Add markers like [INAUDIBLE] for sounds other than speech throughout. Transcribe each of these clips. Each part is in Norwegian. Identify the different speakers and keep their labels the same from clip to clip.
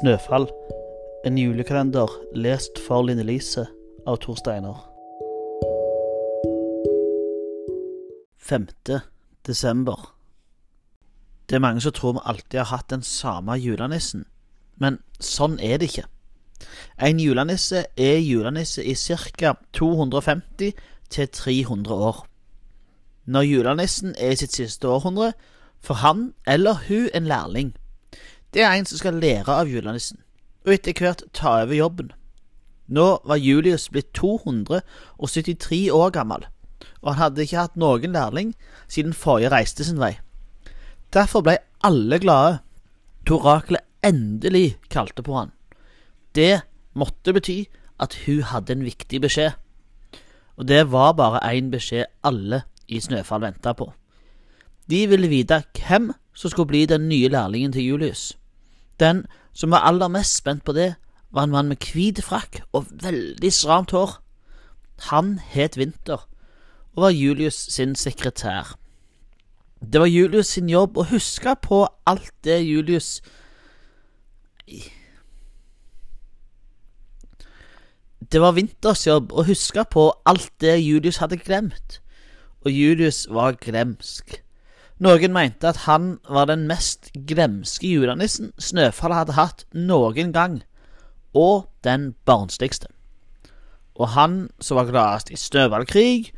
Speaker 1: Snøfall. En julekalender lest for Line Lise av Tor Steiner. 5. desember. Det er mange som tror vi alltid har hatt den samme julenissen, men sånn er det ikke. En julenisse er julenisse i ca. 250 til 300 år. Når julenissen er i sitt siste århundre, får han eller hun en lærling. Det er en som skal lære av julenissen, og etter hvert ta over jobben. Nå var Julius blitt 273 år gammel, og han hadde ikke hatt noen lærling siden forrige reiste sin vei. Derfor ble alle glade da oraklet endelig kalte på han. Det måtte bety at hun hadde en viktig beskjed, og det var bare én beskjed alle i Snøfall venta på. De ville vite hvem som skulle bli den nye lærlingen til Julius. Den som var aller mest spent på det, var en mann med hvit frakk og veldig stramt hår. Han het Vinter og var Julius sin sekretær. Det var Julius sin jobb å huske på alt det Julius Det var Winters jobb å huske på alt det Julius hadde glemt, og Julius var glemsk. Noen mente at han var den mest glemske julenissen Snøfallet hadde hatt noen gang, og den barnsligste. Og han som var gladest i snøballkrig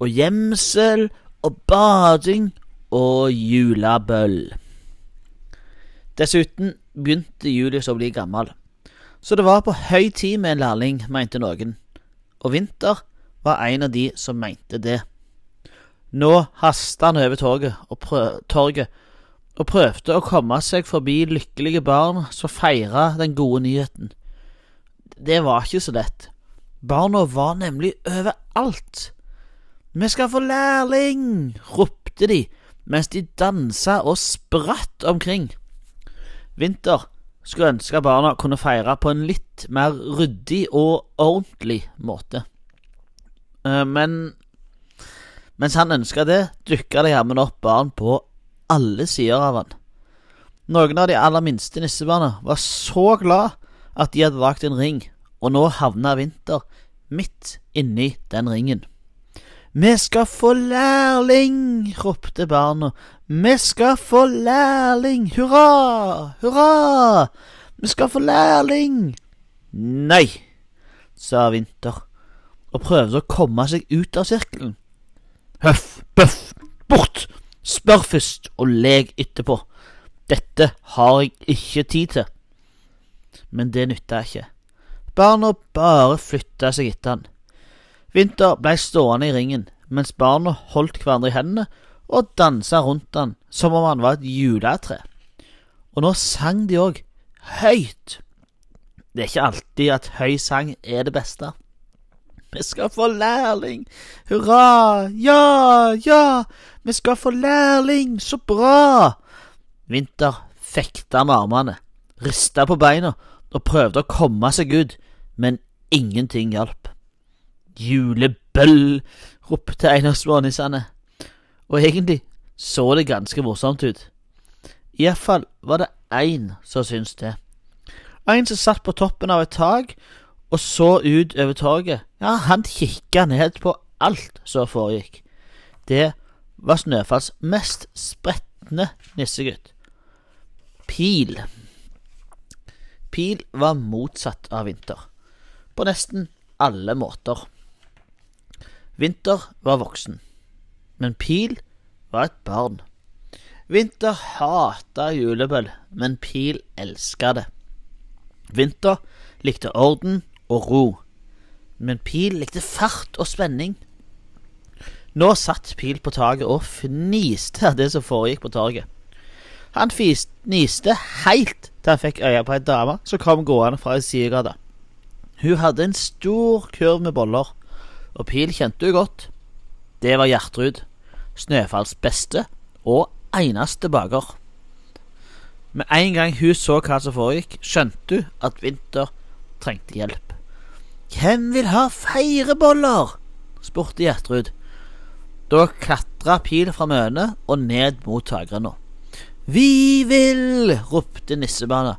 Speaker 1: og gjemsel og bading og julebøll. Dessuten begynte Julius å bli gammel, så det var på høy tid med en lærling, mente noen, og Vinter var en av de som mente det. Nå hasta han over torget og, prøv, torget og prøvde å komme seg forbi lykkelige barn som feira den gode nyheten. Det var ikke så lett. Barna var nemlig overalt. Vi skal få lærling! ropte de mens de dansa og spratt omkring. Vinter skulle ønske barna kunne feire på en litt mer ryddig og ordentlig måte. Men mens han ønska det, dukka det jammen opp barn på alle sider av han. Noen av de aller minste nissebarna var så glad at de hadde lagd en ring, og nå havna Vinter midt inni den ringen. Vi skal få lærling! ropte barna. Vi skal få lærling! Hurra! Hurra! Vi skal få lærling! Nei, sa Vinter, og prøvde å komme seg ut av sirkelen. Høff, bøff, bort! Spør først, og leg etterpå. Dette har jeg ikke tid til. Men det nytta ikke. Barna bare flytta seg etter han. Vinter blei stående i ringen, mens barna holdt hverandre i hendene og dansa rundt han som om han var et juletre. Og nå sang de òg, høyt. Det er ikke alltid at høy sang er det beste. Vi skal få lærling! Hurra! Ja, ja! Vi skal få lærling! Så bra! Vinter fekta med armene, rista på beina og prøvde å komme seg ut, men ingenting hjalp. Julebøll! ropte en av smånissene, og egentlig så det ganske morsomt ut. Iallfall var det én som syntes det. En som satt på toppen av et tak og så ut over torget. Ja, han kikka ned på alt som foregikk. Det var Snøfalls mest spretne nissegutt. Pil. Pil var motsatt av Vinter, på nesten alle måter. Vinter var voksen, men Pil var et barn. Vinter hata julebøll, men Pil elska det. Vinter likte orden og ro, men Pil likte fart og spenning. Nå satt Pil på taket og fniste av det som foregikk på torget. Han fniste helt til han fikk øye på ei dame som kom gående fra ei sidegate. Hun hadde en stor kurv med boller, og Pil kjente hun godt. Det var Gjertrud, Snøfalls beste og eneste baker. Med en gang hun så hva som foregikk, skjønte hun at Vinter trengte hjelp. Hvem vil ha feireboller? spurte Gjertrud. Da klatra Pil fra mønet og ned mot takrenna. Vi vil! ropte nissebarna,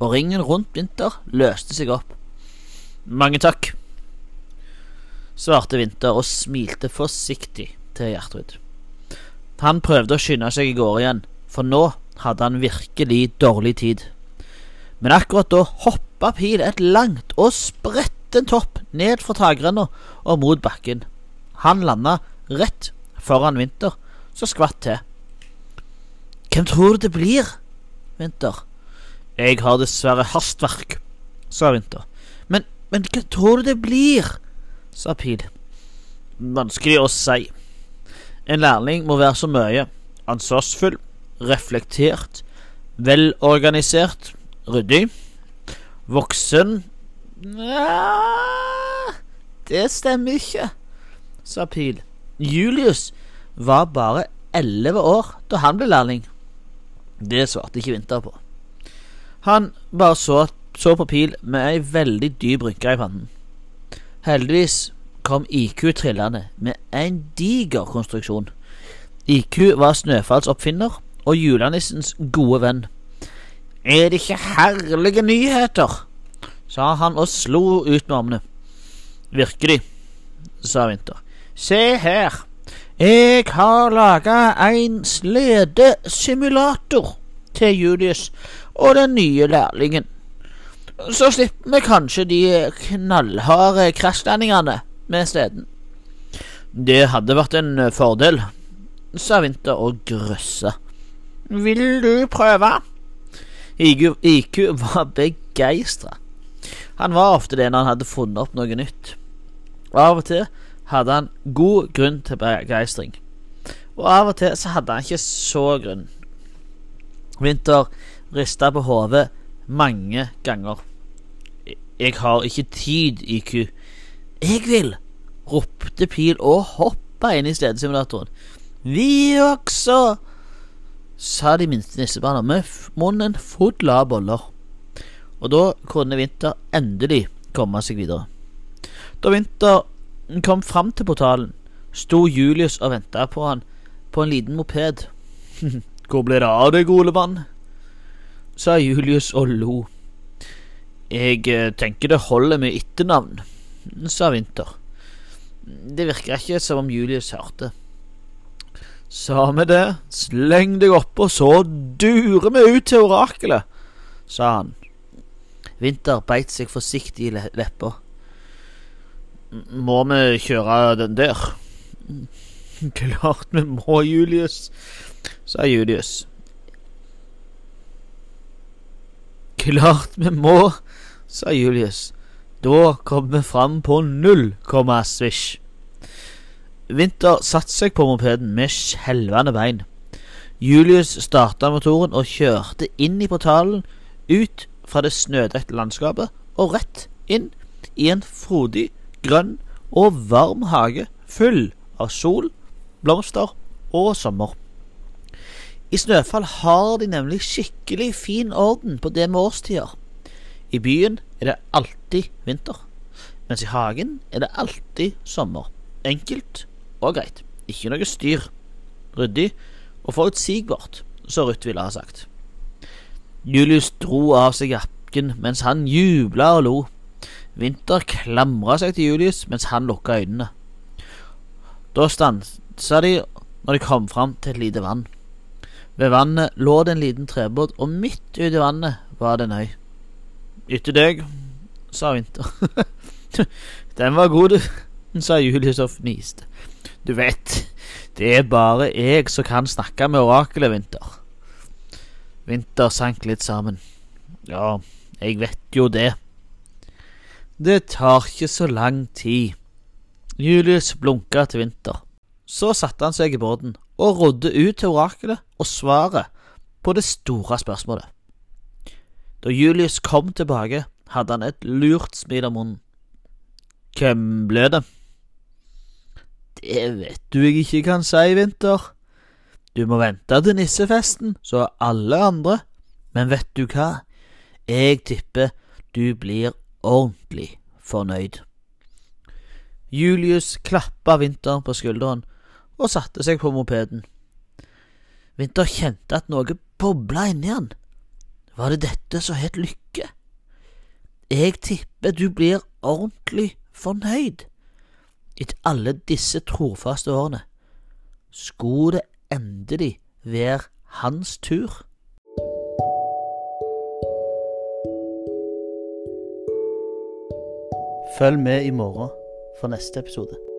Speaker 1: og ringen rundt Vinter løste seg opp. Mange takk, svarte Vinter og smilte forsiktig til Gjertrud. Han prøvde å skynde seg i gårde igjen, for nå hadde han virkelig dårlig tid. Men akkurat da hoppa Pil et langt og spretten topp ned fra takrenna og mot bakken. Han landa rett foran Vinter, som skvatt til. Hvem tror du det blir? Vinter. Jeg har dessverre hastverk, sa Vinter. Men, men hva tror du det blir? sa Pil. Vanskelig å si. En lærling må være så mye. Ansvarsfull, reflektert, velorganisert, ryddig, voksen Nja Det stemmer ikke, sa Pil. Julius var bare elleve år da han ble lærling. Det svarte ikke Vinter på. Han bare så, så på Pil med ei veldig dyp rynke i pannen. Heldigvis kom IQ trillende med en diger konstruksjon. IQ var Snøfalls oppfinner og julenissens gode venn. Er det ikke herlige nyheter? Sa han og slo ut med armene. De? sa Vinter. Se her, jeg har laga en sledesimulator til Julius og den nye lærlingen. Så slipper vi kanskje de knallharde krasjlandingene med sleden. Det hadde vært en fordel, sa Vinter og grøssa. Vil du prøve? IQ, IQ var begeistra. Han var ofte det når han hadde funnet opp noe nytt. Og av og til hadde han god grunn til begeistring. Og av og til så hadde han ikke så grunn. Vinter rista på hodet mange ganger. Jeg har ikke tid, IQ. Jeg vil! ropte Pil og hoppa inn i stedesimulatoren. Vi også! sa de minste nissebarna med munnen full av boller. Og da kunne Vinter endelig komme seg videre. Da Vinter kom fram til portalen, sto Julius og venta på han på en liten moped. [LAUGHS] Hvor ble det av deg, gode mann? sa Julius og lo. Jeg eh, tenker det holder med etternavn, sa Vinter. Det virka ikke som om Julius hørte. Samme det, sleng deg oppå, så durer vi ut til orakelet, sa han. Vinter beit seg forsiktig i leppa. Må vi kjøre den der? [LAUGHS] Klart vi må, Julius, sa Julius. Klart vi må, sa Julius. Da kom vi fram på null komma svisj. Vinter satte seg på mopeden med skjelvende bein. Julius starta motoren og kjørte inn i portalen, ut fra det snødekte landskapet og rett inn i en frodig, grønn og varm hage full av sol, blomster og sommer. I Snøfall har de nemlig skikkelig fin orden på det med årstider. I byen er det alltid vinter, mens i hagen er det alltid sommer. Enkelt og greit. Ikke noe styr. Ryddig og forutsigbart, så Ruth ville ha sagt. Julius dro av seg jakken mens han jubla og lo. Vinter klamra seg til Julius mens han lukka øynene. Da stansa de når de kom fram til et lite vann. Ved vannet lå det en liten trebåt, og midt ute i vannet var det en øy. Etter deg, sa Vinter. [LAUGHS] Den var god, du, sa Julius og fniste. Du vet, det er bare jeg som kan snakke med orakelet, Vinter. Vinter sank litt sammen. Ja, jeg vet jo det. Det tar ikke så lang tid. Julius blunka til Vinter. Så satte han seg i båten og rodde ut til orakelet og svaret på det store spørsmålet. Da Julius kom tilbake, hadde han et lurt smil om munnen. Hvem ble det? Det vet du jeg ikke kan si, Vinter. Du må vente til nissefesten, så alle andre. Men vet du hva? Jeg tipper du blir ordentlig fornøyd. Julius klappa Vinter på skulderen og satte seg på mopeden. Vinter kjente at noe bobla inni han. Var det dette som het lykke? Jeg tipper du blir ordentlig fornøyd. Etter alle disse trofaste årene skulle det endelig være hans tur. Følg med i morgen for neste episode.